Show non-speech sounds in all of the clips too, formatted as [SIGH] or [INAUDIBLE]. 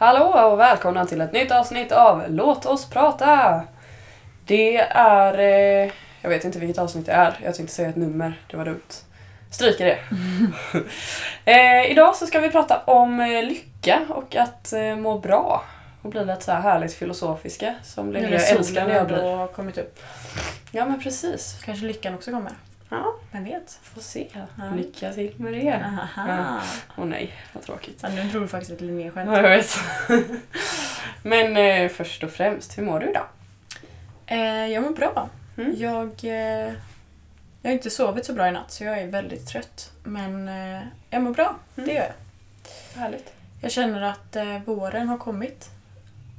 Hallå och välkomna till ett nytt avsnitt av Låt oss prata! Det är... Eh, jag vet inte vilket avsnitt det är. Jag tänkte säga ett nummer, det var dumt. Stryker det. [LAUGHS] eh, idag så ska vi prata om eh, lycka och att eh, må bra. Och bli lite så här härligt filosofiska som Linnea älskar när jag blir. kommit upp. Ja men precis. Kanske lyckan också kommer. Ja, Vem vet? får se. Ja. Lycka till med det. Åh nej, vad tråkigt. Ja, nu tror du faktiskt ett Linné-skämt. Ja, jag vet. [LAUGHS] Men eh, först och främst, hur mår du idag? Eh, jag mår bra. Mm. Jag, eh, jag har inte sovit så bra i natt så jag är väldigt trött. Men eh, jag mår bra, Mm. det gör jag. Härligt. Jag känner att eh, våren har kommit.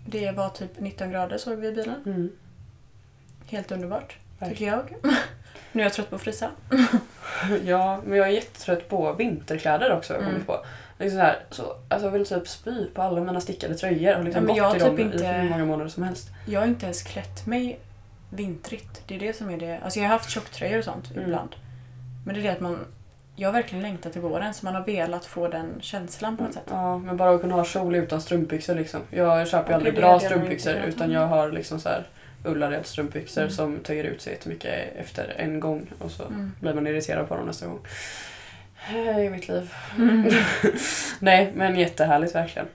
Det var typ 19 grader såg vi i bilen. Mm. Helt underbart, Verkligen. tycker jag. [LAUGHS] nu är jag trött på att frysa. [LAUGHS] Ja, men jag är jättetrött på vinterkläder också har jag Mm. kommit på. Liksom så här, så, alltså jag vill typ spy på alla mina stickade tröjor och liksom Ja, jag i har dem typ i inte- hur många månader som helst. Jag har inte ens klätt mig vintrigt. Det är det som är det. Alltså jag har haft tjocktröjor och sånt Mm. ibland. Men det är det att man... Jag har verkligen längtat till våren så man har velat få den känslan på något sätt. Ja, men bara att kunna ha kjol utan strumpbyxor liksom. Jag köper ju aldrig bra strumpbyxor inte utan ha. jag har liksom så här ullared strumpbyxor Mm. som töjer ut sig jättemycket efter en gång och så Mm. blir man irriterad på dem nästa gång. Det är mitt liv. Mm. [LAUGHS] Nej, men jättehärligt verkligen.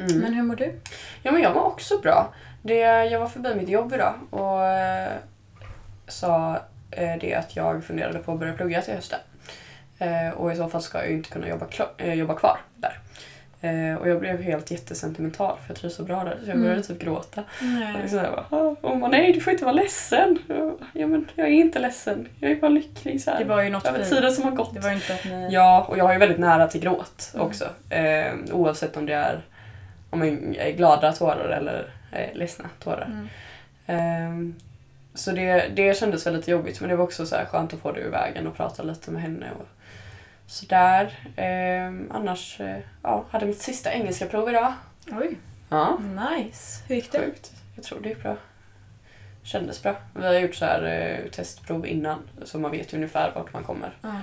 Mm. Men hur mår du? Ja, men jag mår också bra. Det, jag var förbi mitt jobb idag och eh, sa eh, det att jag funderade på att börja plugga till hösten. Eh, och i så fall ska jag ju inte kunna jobba, eh, jobba kvar där. Eh, och jag blev helt jättesentimental för jag trivs så bra där så jag Mm. började typ gråta. Och Nej. liksom jag bara, "Ah." och nej du får inte vara ledsen. Ja men jag är inte ledsen, jag är bara lycklig så här. Det var ju något Över tiden som har gått. Det var inte att ni... Ja, och jag har ju väldigt nära till gråt Mm. också. Eh, oavsett om det är om jag är glada tårar eller eh, ledsna tårar. Mm. Eh, så det, det kändes väldigt jobbigt men det var också så här skönt att få det ur vägen och prata lite med henne. Och sådär. Eh, annars, eh, ja, hade mitt sista engelska prov idag. Oj, Ja, nice. Hur gick det? sjukt. Jag tror det gick bra. Kändes bra. Vi har gjort så här eh, testprov innan så man vet ungefär vart man kommer Ja,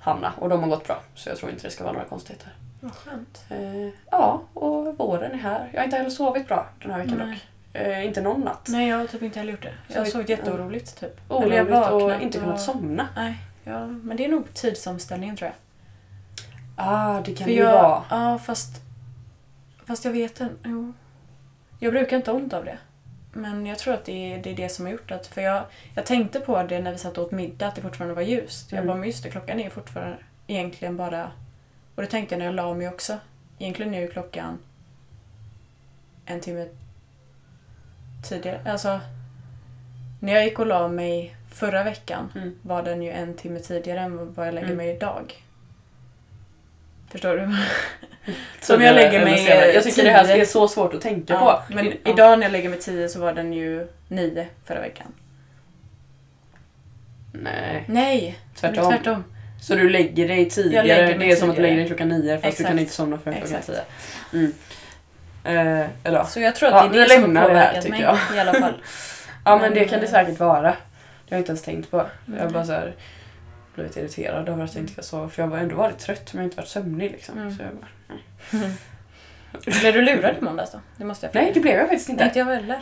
hamna och de har gått bra så jag tror inte det ska vara några konstigheter. vad skönt. Eh, ja, och våren är här. Jag har inte heller sovit bra den här veckan Nej. dock. Eh, inte någon natt. Nej, jag har typ inte heller gjort det. Jag har sovit jätteoroligt typ. Oroligt jag och inte kunnat somna. Nej, ja, men det är nog tidsomställningen tror jag. Ah, det kan För det ju jag, vara. Ja, fast... Fast jag vet inte. Jo. Jag brukar inte ha ont av det. Men jag tror att det är, det är det som har gjort att... För jag, jag tänkte på det när vi satt och åt middag, att det fortfarande var ljust. Jag Mm. bara, men just det, klockan är fortfarande egentligen bara... Och det tänkte jag när jag la mig också. Egentligen är ju klockan en timme tidigare. Alltså, när jag gick och la mig förra veckan Mm. var den ju en timme tidigare än vad jag lägger Mm. mig idag. Förstår du? [LAUGHS] Så om jag lägger mig, Jag tycker det här tio- är så svårt att tänka Ja, på. men Ja. idag när jag lägger mig tio så var den ju nio förra veckan. Nej, Nej, tvärtom. tvärtom. Så du lägger dig tidigare. Lägger det är som att du lägger dig klockan nio fast du Exakt. kan inte somna förrän klockan Exakt. tio. Mm. Eh, eller ja. Så jag tror att Ja, det är det som har det här, påverkat mig jag. i alla fall. [LAUGHS] Ja men Men, det kan det eh, säkert vara. Det har jag inte ens tänkt på. Jag har Nej. bara så här blivit irriterad över att jag inte ska sova. För jag har ändå varit trött men jag har inte varit sömnig liksom. Mm. Så jag bara, [LAUGHS] Blev du lurad i måndags då? Det måste jag fråga. Nej det blev jag faktiskt Nej, inte. inte jag heller.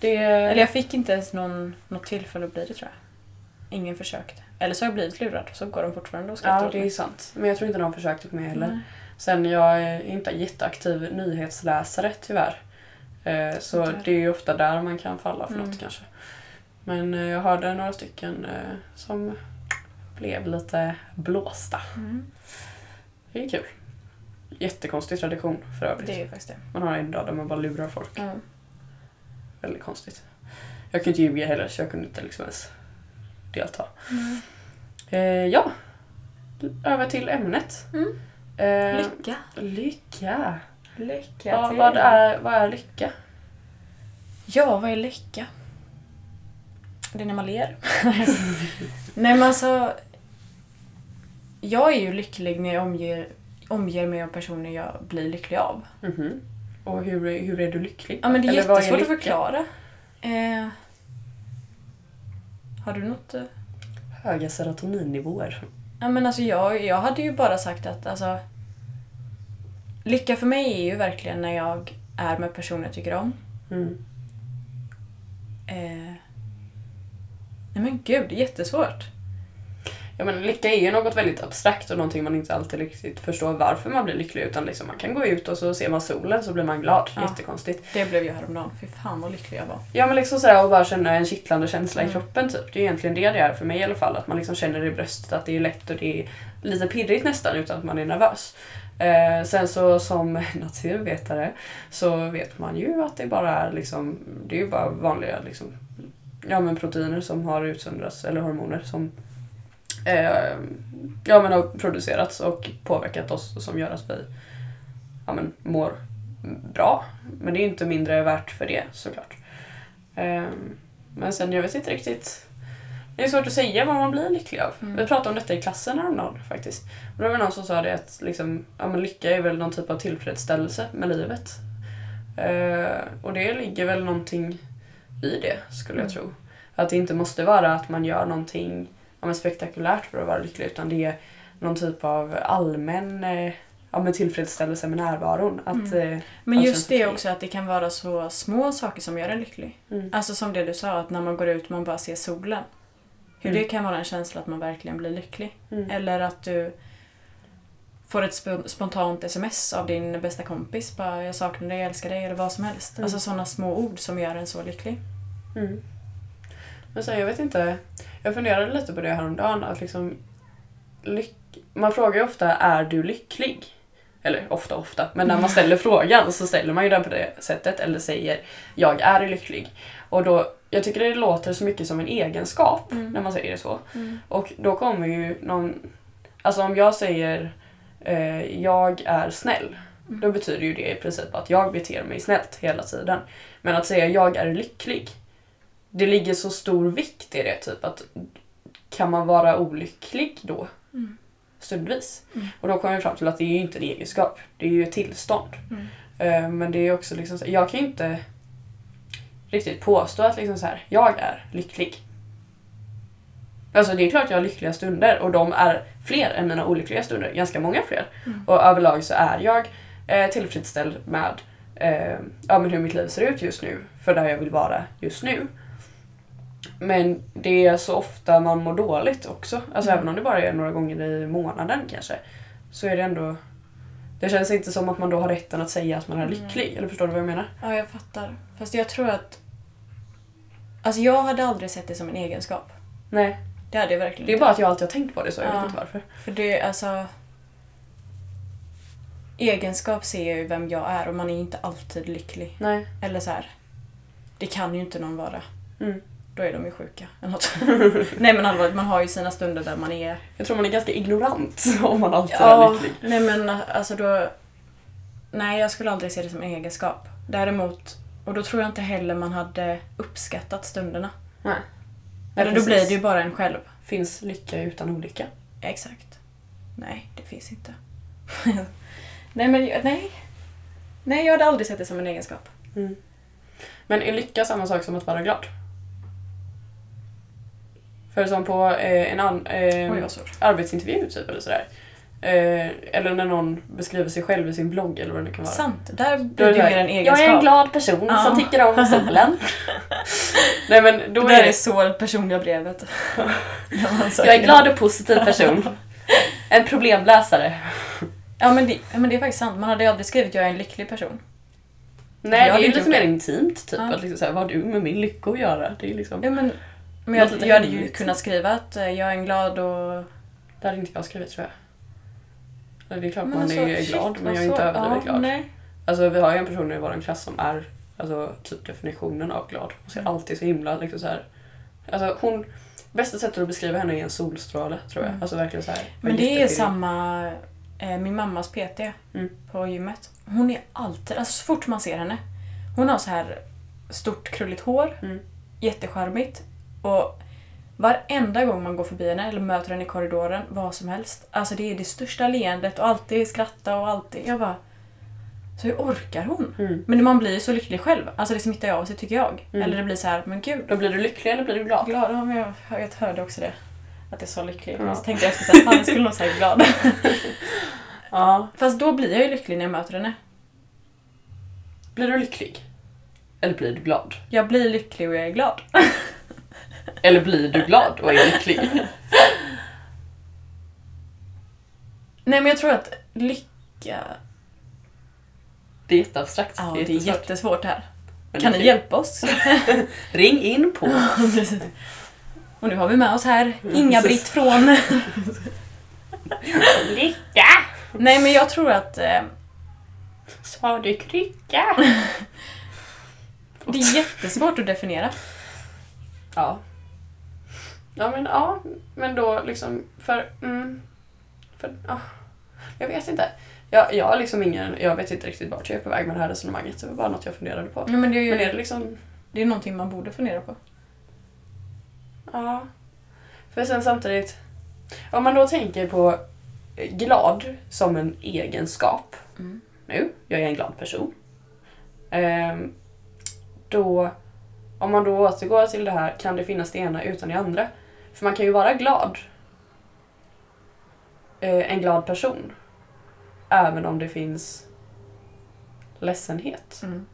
Det, Eller jag fick inte ens någon, något tillfälle att bli det tror jag. Ingen försökte. Eller så har jag blivit lurad så går de fortfarande och skrattar ja det är sant. Men jag tror inte de försökte på mig heller. Nej. Sen jag är inte jätteaktiv nyhetsläsare tyvärr. Eh, Så Inte det är ju ofta där man kan falla för Mm. något kanske. Men eh, jag hörde några stycken eh, som blev lite blåsta. Mm. Det är kul. Jättekonstig tradition för övrigt. Det är faktiskt det. Man har en dag där man bara lurar folk. Ja. Väldigt konstigt. Jag kunde inte ljuga heller så jag kunde inte liksom ens delta. Mm. Eh, ja, över till ämnet. Mm. Eh, Lycka. lycka. Lycka Ja, vad, är, vad är lycka? Ja, vad är lycka? Det är när man ler. Nej men alltså... Jag är ju lycklig när jag omger, omger mig av personer jag blir lycklig av. Mhm. Och hur, är- hur är du lycklig? Ja men det är Eller jättesvårt att lycka? förklara. Eh, har du något? eh? Höga serotoninnivåer. Ja men alltså jag, jag hade ju bara sagt att alltså... lycka för mig är ju verkligen när jag är med personer jag tycker om. Mm. Eh, nej men gud, det är jättesvårt. Ja, men lycka är ju något väldigt abstrakt och någonting man inte alltid riktigt förstår varför man blir lycklig. Utan liksom man kan gå ut och så ser man solen så blir man glad. Ja. Jättekonstigt. Det blev jag häromdagen. Fy fan vad lycklig jag var. Ja men liksom sådär och bara känna en kittlande känsla i Mm. kroppen typ. Det är egentligen det det är för mig i alla fall. Att man liksom känner i bröstet att det är lätt och det är lite pirrigt nästan utan att man är nervös. Eh, sen så som [LAUGHS] naturvetare så vet man ju att det bara är liksom, det är ju bara vanliga liksom, ja men proteiner som har utsöndrats, eller hormoner som eh, ja men har producerats och påverkat oss som gör att vi ja men mår bra. Men det är inte mindre värt för det såklart. Ehm, Men sen jag vet inte riktigt. Det är svårt att säga vad man blir lycklig av. Mm. Vi pratade om detta i klassen häromdagen faktiskt. Och då var det någon som sa det att liksom, ja, men lycka är väl någon typ av tillfredsställelse med livet. Eh, och det ligger väl någonting i det skulle jag Mm. tro. Att det inte måste vara att man gör någonting ja, spektakulärt för att vara lycklig utan det är någon typ av allmän eh, ja, men tillfredsställelse med närvaron. Att, Mm. eh, Men just det också att det kan vara så små saker som gör en lycklig. mm. Alltså som det du sa, att när man går ut och man bara ser solen. Hur Mm. det kan vara en känsla att man verkligen blir lycklig. Mm. Eller att du får ett sp- spontant sms av din bästa kompis. Bara jag saknar dig, jag älskar dig eller vad som helst. Mm. Alltså sådana små ord som gör en så lycklig. Mm. Men så, jag vet inte. Jag funderade lite på det häromdagen. Att liksom, man frågar ju ofta är du lycklig? Eller ofta ofta, men när man ställer frågan så ställer man ju den på det sättet eller säger jag är lycklig. Och då, jag tycker det låter så mycket som en egenskap Mm. när man säger det så. Och då kommer ju någon... Alltså om jag säger eh, jag är snäll. Mm. Då betyder ju det i princip att jag beter mig snällt hela tiden. Men att säga jag är lycklig. Det ligger så stor vikt i det. Typ att kan man vara olycklig då? Mm. Stundvis. Mm. Och då kommer vi fram till att det är ju inte en egenskap. Det är ju ett tillstånd. Mm. Eh, men det är också liksom så, jag kan ju inte riktigt påstå att liksom så här, jag är lycklig. Alltså det är klart jag har lyckliga stunder och de är fler än mina olyckliga stunder. Ganska många fler. Mm. Och överlag så är jag eh, tillfredsställd med eh, ja, men hur mitt liv ser ut just nu. För där jag vill vara just nu. Men det är så ofta man mår dåligt också. Alltså Mm. även om det bara är några gånger i månaden kanske. Så är det ändå... Det känns inte som att man då har rätten att säga att man är Mm. lycklig. Eller förstår du vad jag menar? Ja, jag fattar. Fast jag tror att... Alltså jag hade aldrig sett det som en egenskap. Nej. Det hade jag verkligen Det är inte. bara att jag alltid har tänkt på det så. Jag Ja. vet inte varför. För det, alltså... Egenskap ser ju vem jag är och man är inte alltid lycklig. Nej. Eller så här. Det kan ju inte någon vara. Mm. Då är de ju sjuka. Eller något. [LAUGHS] Nej men allvarligt, man har ju sina stunder där man är... Jag tror man är ganska ignorant [LAUGHS] om man alltid är Ja, lycklig. nej men alltså då... Nej, jag skulle aldrig se det som en egenskap. Däremot, och då tror jag inte heller man hade uppskattat stunderna. Nej. Eller då blir det ju bara en själv. Finns lycka utan olycka? Exakt. Nej, det finns inte. [LAUGHS] nej men nej. Nej, jag hade aldrig sett det som en egenskap. Mm. Men är lycka samma sak som att vara glad? För som på eh, en an, eh, Oj, arbetsintervju typ eller sådär. Eh, eller när någon beskriver sig själv i sin blogg eller vad det nu kan vara. Sant, där blir är det mer en egenskap. Jag är en glad person Ja. som tycker om solen. [LAUGHS] Nej men då det är där det är så personliga brevet. [LAUGHS] Jag är en glad och positiv person. En problemlösare. Ja men, det, men det är faktiskt sant. Man hade ju aldrig skrivit jag är en lycklig person. Nej, det är ju lite mer det. intimt. Typ. Ja. Att liksom, så här, vad har du med min lycka att göra? Det är liksom, Ja, men, men jag, jag hade ju kunnat skriva att eh, jag är en glad och... det hade inte jag skrivit tror jag. Eller Det är klart Men man alltså, är shit, glad men jag är inte svårt. överdrivet ja, glad. Nej. Alltså vi har ju en person i vår klass som är alltså, typ definitionen av glad. Hon ser Mm. alltid så himla liksom så här. Alltså hon, bästa sättet att beskriva henne är en solstråle tror jag. Mm. Alltså verkligen så här. Men det är samma... Eh, min mammas PT Mm. på gymmet. Hon är alltid... Alltså så fort man ser henne. Hon har så här stort krulligt hår. Mm. Jättecharmigt. Och varenda gång man går förbi henne eller möter henne i korridoren, vad som helst. Alltså det är det största leendet och alltid skratta och alltid... Jag bara... Så hur orkar hon? Mm. Men man blir ju så lycklig själv. Alltså det smittar ju av sig tycker jag. Mm. Eller det blir så här, men gud. Då blir du lycklig eller blir du glad? Glad, ja, men jag, jag hörde också det. Att jag sa lycklig. Ja. Så tänkte jag efter såhär, fan jag skulle nog säga glad. [LAUGHS] Ja. Fast då blir jag ju lycklig när jag möter henne. Blir du lycklig? Eller blir du glad? Jag blir lycklig och jag är glad. [LAUGHS] Eller blir du glad och är lycklig? Nej men jag tror att lycka... Det är jätteabstrakt. Ja, det är jättesvårt. jättesvårt det här. Men Kan det- ni hjälpa oss? [LAUGHS] Ring in på. och nu har vi med oss här Inga-Britt från... [LAUGHS] Lycka! Nej men jag tror att eh, Sa du krycka? [LAUGHS] det är jättesvårt att definiera. Ja. Ja men ja, men då liksom för... Mm, för ja, jag vet inte. Jag, jag liksom ingen... Jag vet inte riktigt vart jag är på väg med det här resonemanget. Det var bara något jag funderade på. Ja, men det är ju Men är det liksom... det är någonting man borde fundera på. Ja. För sen samtidigt, om man då tänker på glad som en egenskap. Mm. Nu, jag är en glad person. Ehm, då, om man då återgår till det här, kan det finnas det ena utan det andra? För man kan ju vara glad. Eh, en glad person. Även om det finns ledsenhet. Mm.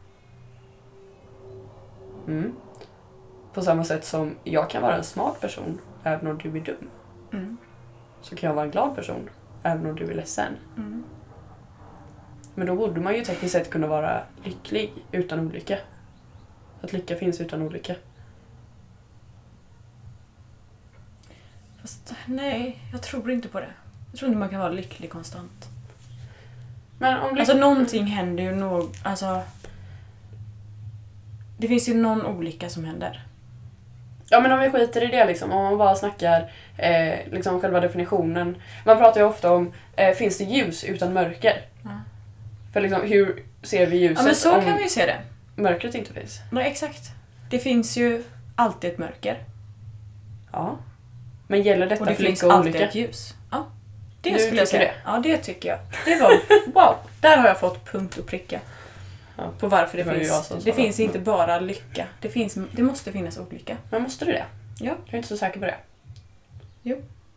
Mm. På samma sätt som jag kan vara en smart person även om du är dum. Mm. Så kan jag vara en glad person även om du är ledsen. Mm. Men då borde man ju tekniskt sett kunna vara lycklig utan olycka. Att lycka finns utan olycka. Fast nej, jag tror inte på det. Jag tror inte man kan vara lycklig konstant. Men om lyck- Alltså någonting händer ju nog... Alltså... Det finns ju någon olycka som händer. Ja men om vi skiter i det liksom, om man bara snackar eh, liksom själva definitionen. Man pratar ju ofta om, eh, finns det ljus utan mörker? Ja. För liksom, hur ser vi ljuset Ja men så om kan vi ju se det. mörkret inte finns? Nej, exakt. Det finns ju alltid ett mörker. Ja. Men gäller detta Och det för finns och alltid olycka? ett ljus. Ja. Det Du skulle jag säga. Ja, det tycker jag. Det var... [LAUGHS] Wow! Där har jag fått punkt och pricka. Ja. På varför det, Det finns. Det sa finns det. inte bara lycka. Det, finns, det måste finnas olycka. Men måste det det? Ja. Jag är inte så säker på det.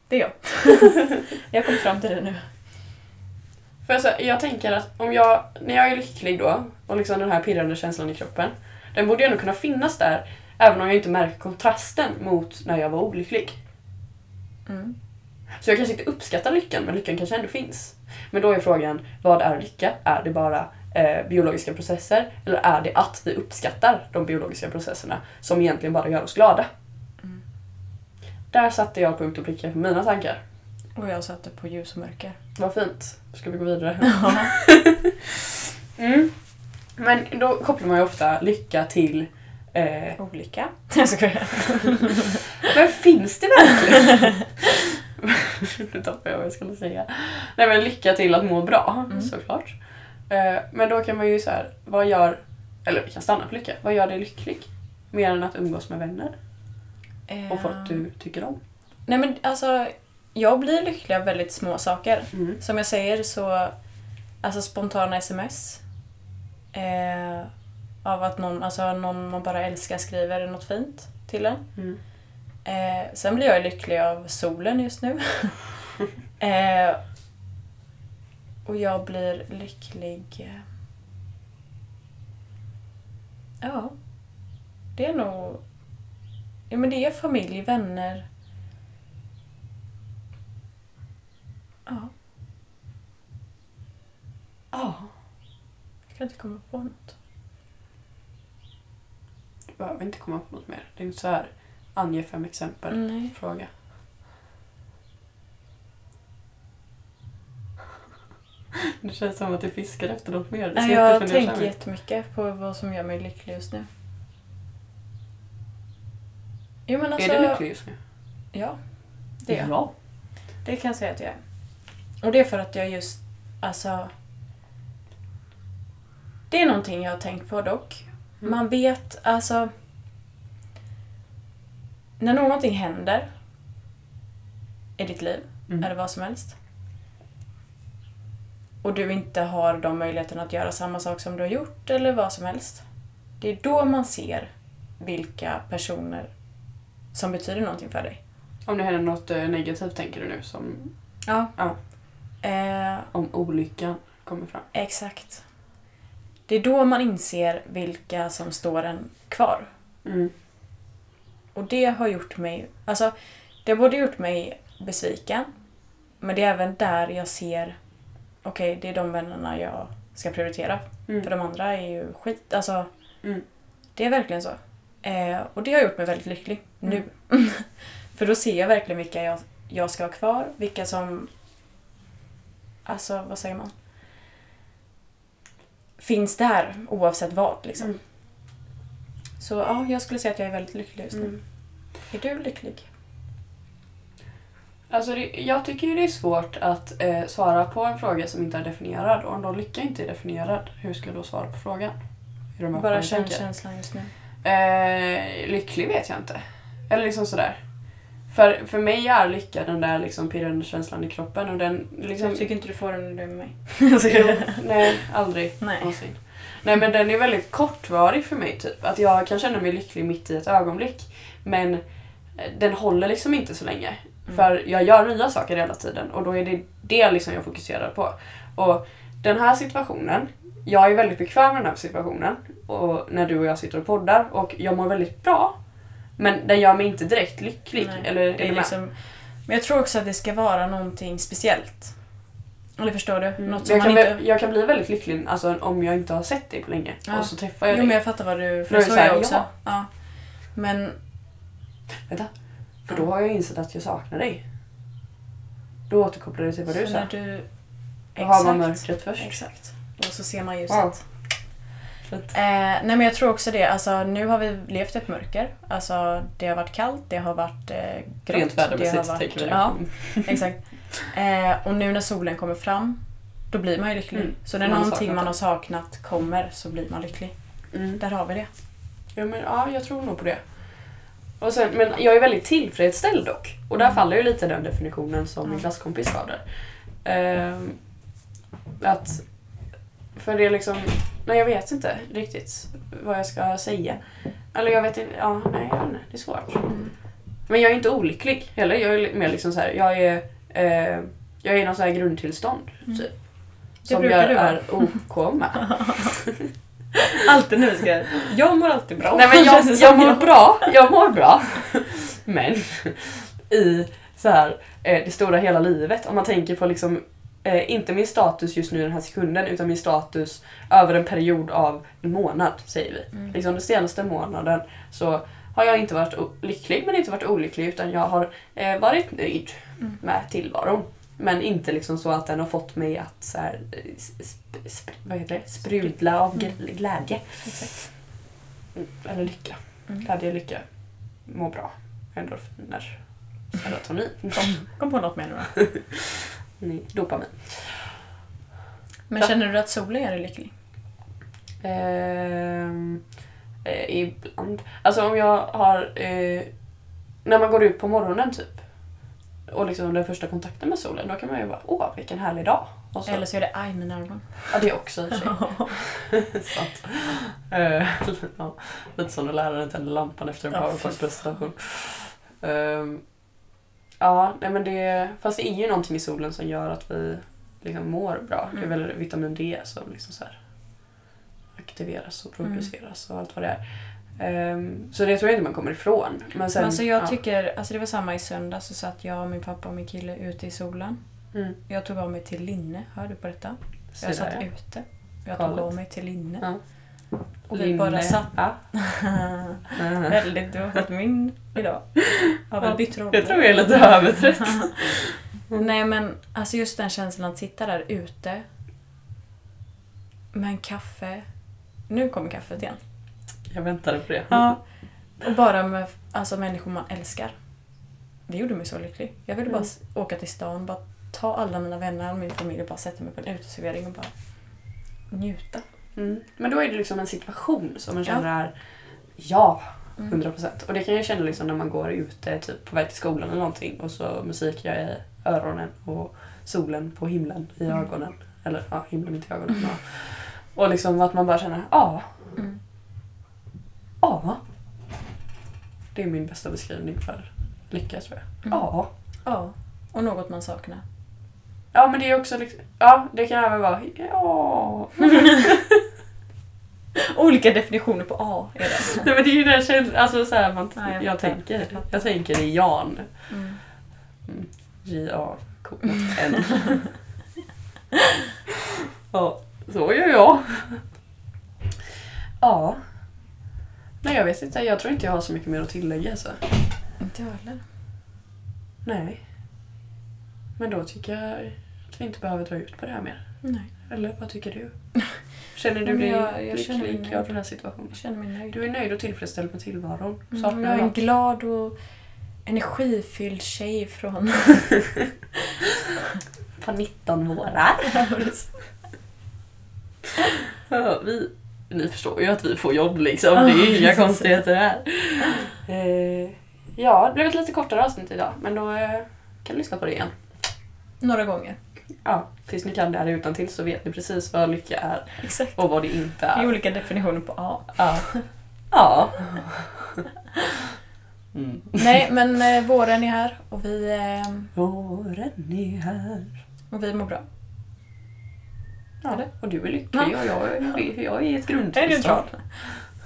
Det är jag. [LAUGHS] jag kom fram till det nu. För alltså, jag tänker att om jag, när jag är lycklig då, och liksom den här pirrande känslan i kroppen, den borde ju ändå kunna finnas där, även om jag inte märker kontrasten mot när jag var olycklig. Mm. Så jag kanske inte uppskattar lyckan, men lyckan kanske ändå finns. Men då är frågan, vad är lycka? Är det bara eh, biologiska processer? Eller är det att vi uppskattar de biologiska processerna som egentligen bara gör oss glada? Mm. Där satte jag punkt och pricka för mina tankar. Och jag satte på ljus och mörker. Vad fint. Ska vi gå vidare? [LAUGHS] Mm. Men då kopplar man ju ofta lycka till... Eh, Olycka. [LAUGHS] Jag skojar. men finns det verkligen? [LAUGHS] nu tappade jag vad jag skulle säga. Nej men lycka till att må bra, Mm. såklart. Eh, men då kan man ju så här, vad gör... Eller vi kan stanna på lycka. Vad gör dig lycklig? Mer än att umgås med vänner och folk Ehm. du tycker om. Nej men alltså, jag blir lycklig av väldigt små saker. Mm. Som jag säger så, alltså spontana sms. Eh, av att någon, alltså någon man bara älskar skriver något fint till en. Mm. Eh, sen blir jag lycklig av solen just nu. [LAUGHS] eh, och jag blir lycklig... eh, Ja. Det är nog... Ja men det är familj, vänner. Ja, Ja. jag kan inte komma på något. Du behöver inte komma på något mer. Det är inte så här, ange fem exempel. Nej. Fråga. Det känns som att du fiskar efter något mer. Nej, jag tänker jättemycket på vad som gör mig lycklig just nu. Jo men alltså... Är du lycklig just nu? Ja, det är jag. Ja. Det kan jag säga att jag är. Och det är för att jag just, alltså... Det är någonting jag har tänkt på dock. Mm. Man vet, alltså... När någonting händer i ditt liv, Mm. eller vad som helst. Och du inte har de möjligheterna att göra samma sak som du har gjort, eller vad som helst. Det är då man ser vilka personer som betyder någonting för dig. Om det händer något eh, negativt tänker du nu som... Ja. Ja. Eh, Om olyckan kommer fram. exakt. Det är då man inser vilka som står en kvar. Mm. Och det har gjort mig... Alltså, det har både gjort mig besviken, men det är även där jag ser... Okej, det är de vännerna jag ska prioritera. Mm. För de andra är ju skit. Alltså, Mm. det är verkligen så. Eh, och det har gjort mig väldigt lycklig Mm. nu. [LAUGHS] För då ser jag verkligen vilka jag, jag ska ha kvar, vilka som... Alltså, vad säger man? Finns där oavsett vad liksom. Mm. Så ja, jag skulle säga att jag är väldigt lycklig just nu. Mm. Är du lycklig? Alltså det, jag tycker ju det är svårt att eh, svara på en fråga som inte är definierad. Och om då lycka inte är definierad, hur ska jag då svara på frågan? Du Bara känn känslan just nu. Eh, lycklig vet jag inte. Eller liksom sådär. För, för mig är lycka den där liksom pirrande känslan i kroppen. Och den liksom... Jag tycker inte du får den när du är med mig. [LAUGHS] Jo, [LAUGHS] nej, aldrig Nej. någonsin. Nej men den är väldigt kortvarig för mig typ. Att jag kan känna mig lycklig mitt i ett ögonblick. Men eh, den håller liksom inte så länge. Mm. För jag gör nya saker hela tiden och då är det det liksom jag fokuserar på. Och den här situationen, jag är väldigt bekväm med den här situationen. Och när du och jag sitter och poddar och jag mår väldigt bra. Men den gör mig inte direkt lycklig. Nej, Eller, det är liksom, men jag tror också att det ska vara någonting speciellt. Eller förstår du? Mm. Något som jag, kan man bli, inte... jag kan bli väldigt lycklig alltså, om jag inte har sett dig på länge. Ja. Och så träffar jag Jo dig. men jag fattar vad du... För det så så är här, jag också. ja. Ja. Men Vänta. För då har jag insett att jag saknar dig. Då återkopplar det till vad du så sa. du... Då har man mörkret först. Exakt. Och så ser man ljuset. Wow. Eh, nej men jag tror också det. Alltså, nu har vi levt ett mörker. Alltså, det har varit kallt, det har varit eh, grått. Rent vädermässigt tänker vi. Ja, exakt. Eh, och nu när solen kommer fram, då blir man ju lycklig. Mm. Så när Man någonting man har saknat kommer så blir man lycklig. Mm. Där har vi det. Ja, men, ja, jag tror nog på det. Och sen, men jag är väldigt tillfredsställd dock. Och där Mm. faller ju lite den definitionen som min klasskompis sa där. Ehm, att... För det är liksom... Nej, jag vet inte riktigt vad jag ska säga. Eller jag vet inte... Ja, nej, jag vet inte. Det är svårt. Mm. Men jag är inte olycklig heller. Jag är mer liksom så här, jag är... Eh, jag är i någon sån här grundtillstånd, Mm. typ. Det Som jag du är OK med. [LAUGHS] Alltid nu ska jag... Jag mår alltid bra. Nej men jag, [LAUGHS] jag mår bra, jag mår bra. Men i så här, eh, det stora hela livet, om man tänker på liksom eh, inte min status just nu i den här sekunden utan min status över en period av en månad säger vi. Mm. Liksom den senaste månaden så har jag inte varit lycklig men inte varit olycklig utan jag har eh, varit nöjd Mm. med tillvaron. Men inte liksom så att den har fått mig att så här, sp- sp- vad heter det? sprudla av gl- glädje. Mm, Eller lycka. Mm. Glädje, lycka. Må bra. Endorfiner. Serotonin. Kom, kom på något mer nu då. [LAUGHS] Mm, Dopamin. Men Ja. känner du att solen gör dig lycklig? Ehm, eh, ibland. Alltså om jag har... Eh, när man går ut på morgonen typ. Och liksom den första kontakten med solen. Då kan man ju bara åh vilken härlig dag. Så, Eller så är det aj mina ögon. Ja det är också i och för sig. [LAUGHS] Eh, [LAUGHS] ja, lite som när läraren tänder lampan efter en Ja, powerpoint-presentation. Ehm, ja, nej men det, fast det är ju någonting i solen som gör att vi liksom mår bra. Det är Mm. väl vitamin D som liksom så aktiveras och produceras och allt vad det är. Ehm, så det tror jag inte man kommer ifrån. Men sen, Men alltså jag ja. tycker, alltså det var samma i söndags så satt jag, min pappa och min kille ute i solen. Mm. Jag tog av mig till linne, hör du på detta? Så Jag där, satt ja. ute. Jag tog Galet. av mig till linne. Ja. Och vi bara satt. Ja. [LAUGHS] Väldigt, du har fått min idag. Har väl bytt roller. Jag tror jag är lite övertrött. [LAUGHS] Nej men alltså just den känslan att sitta där ute med en kaffe. Nu kommer kaffet igen. Jag väntade på det. Ja. Och bara med alltså, människor man älskar. Det gjorde mig så lycklig. Jag ville bara Mm. åka till stan, bara ta alla mina vänner och min familj och bara sätta mig på en uteservering och bara njuta. Mm. Men då är det liksom en situation som man känner är ja, Mm. 100 procent. Och det kan jag känna liksom när man går ute typ på väg till skolan eller någonting och så musik jag i öronen och solen på himlen i Mm. ögonen. Eller ja, himlen inte i ögonen. Ja. Och liksom att man bara känner ja, Mm. ja. Det är min bästa beskrivning för lycka tror jag. Mm. Ja. Ja, och något man saknar. Ja men det är också liksom, ja det kan även vara ja. [LAUGHS] [LAUGHS] Olika definitioner på A är det. Nej men det är ju den känslan, alltså så här, man, Ja, jag jag, tänker, Jag jag tänker i Jan. Mm. J-A-K-N. [LAUGHS] ja, så gör jag. Ja. Nej jag vet inte, jag tror inte jag har så mycket mer att tillägga alltså. Inte jag heller. Nej. Men då tycker jag att vi inte behöver dra ut på det här mer. Nej. Eller vad tycker du? [LAUGHS] Känner du dig jag- jag lycklig av den här situationen? Jag känner mig nöjd. Du är nöjd och tillfredsställd med tillvaron? Mm, jag är en glad och energifylld tjej från... [LAUGHS] På 19 vårar. Ja, vi, ni förstår ju att vi får jobb liksom. Det är inga konstigheter här. Eh, ja, det blev ett lite kortare avsnitt idag. Men då eh, kan du lyssna på det igen. Några gånger. Ja, tills ni kan det här utan till så vet ni precis vad lycka är Exakt. och vad det inte Det är är. olika definitioner på A. Ja. ja. Mm. Nej, men eh, våren är här och vi, eh, Våren är här. och vi mår bra. Ja, Eller? och du är lycklig och jag är, jag är i ett Är du grundtillstånd.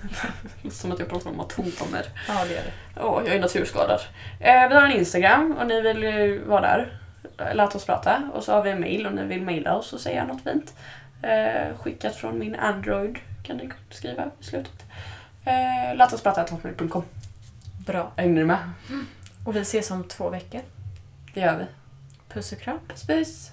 [LAUGHS] Som att jag pratar om atomer. Ja, det gör det. Åh, jag är naturskadad. Eh, vi har en Instagram och ni vill eh, vara där. Låt oss prata. Och så har vi en mail om ni vill mejla oss och säga något fint. Eh, skickat från min Android kan ni skriva i slutet. Eh, låt oss prata hotmail.com. Bra. Hängde ni med? Och vi ses om två veckor. Det gör vi. Puss och kram. Puss puss!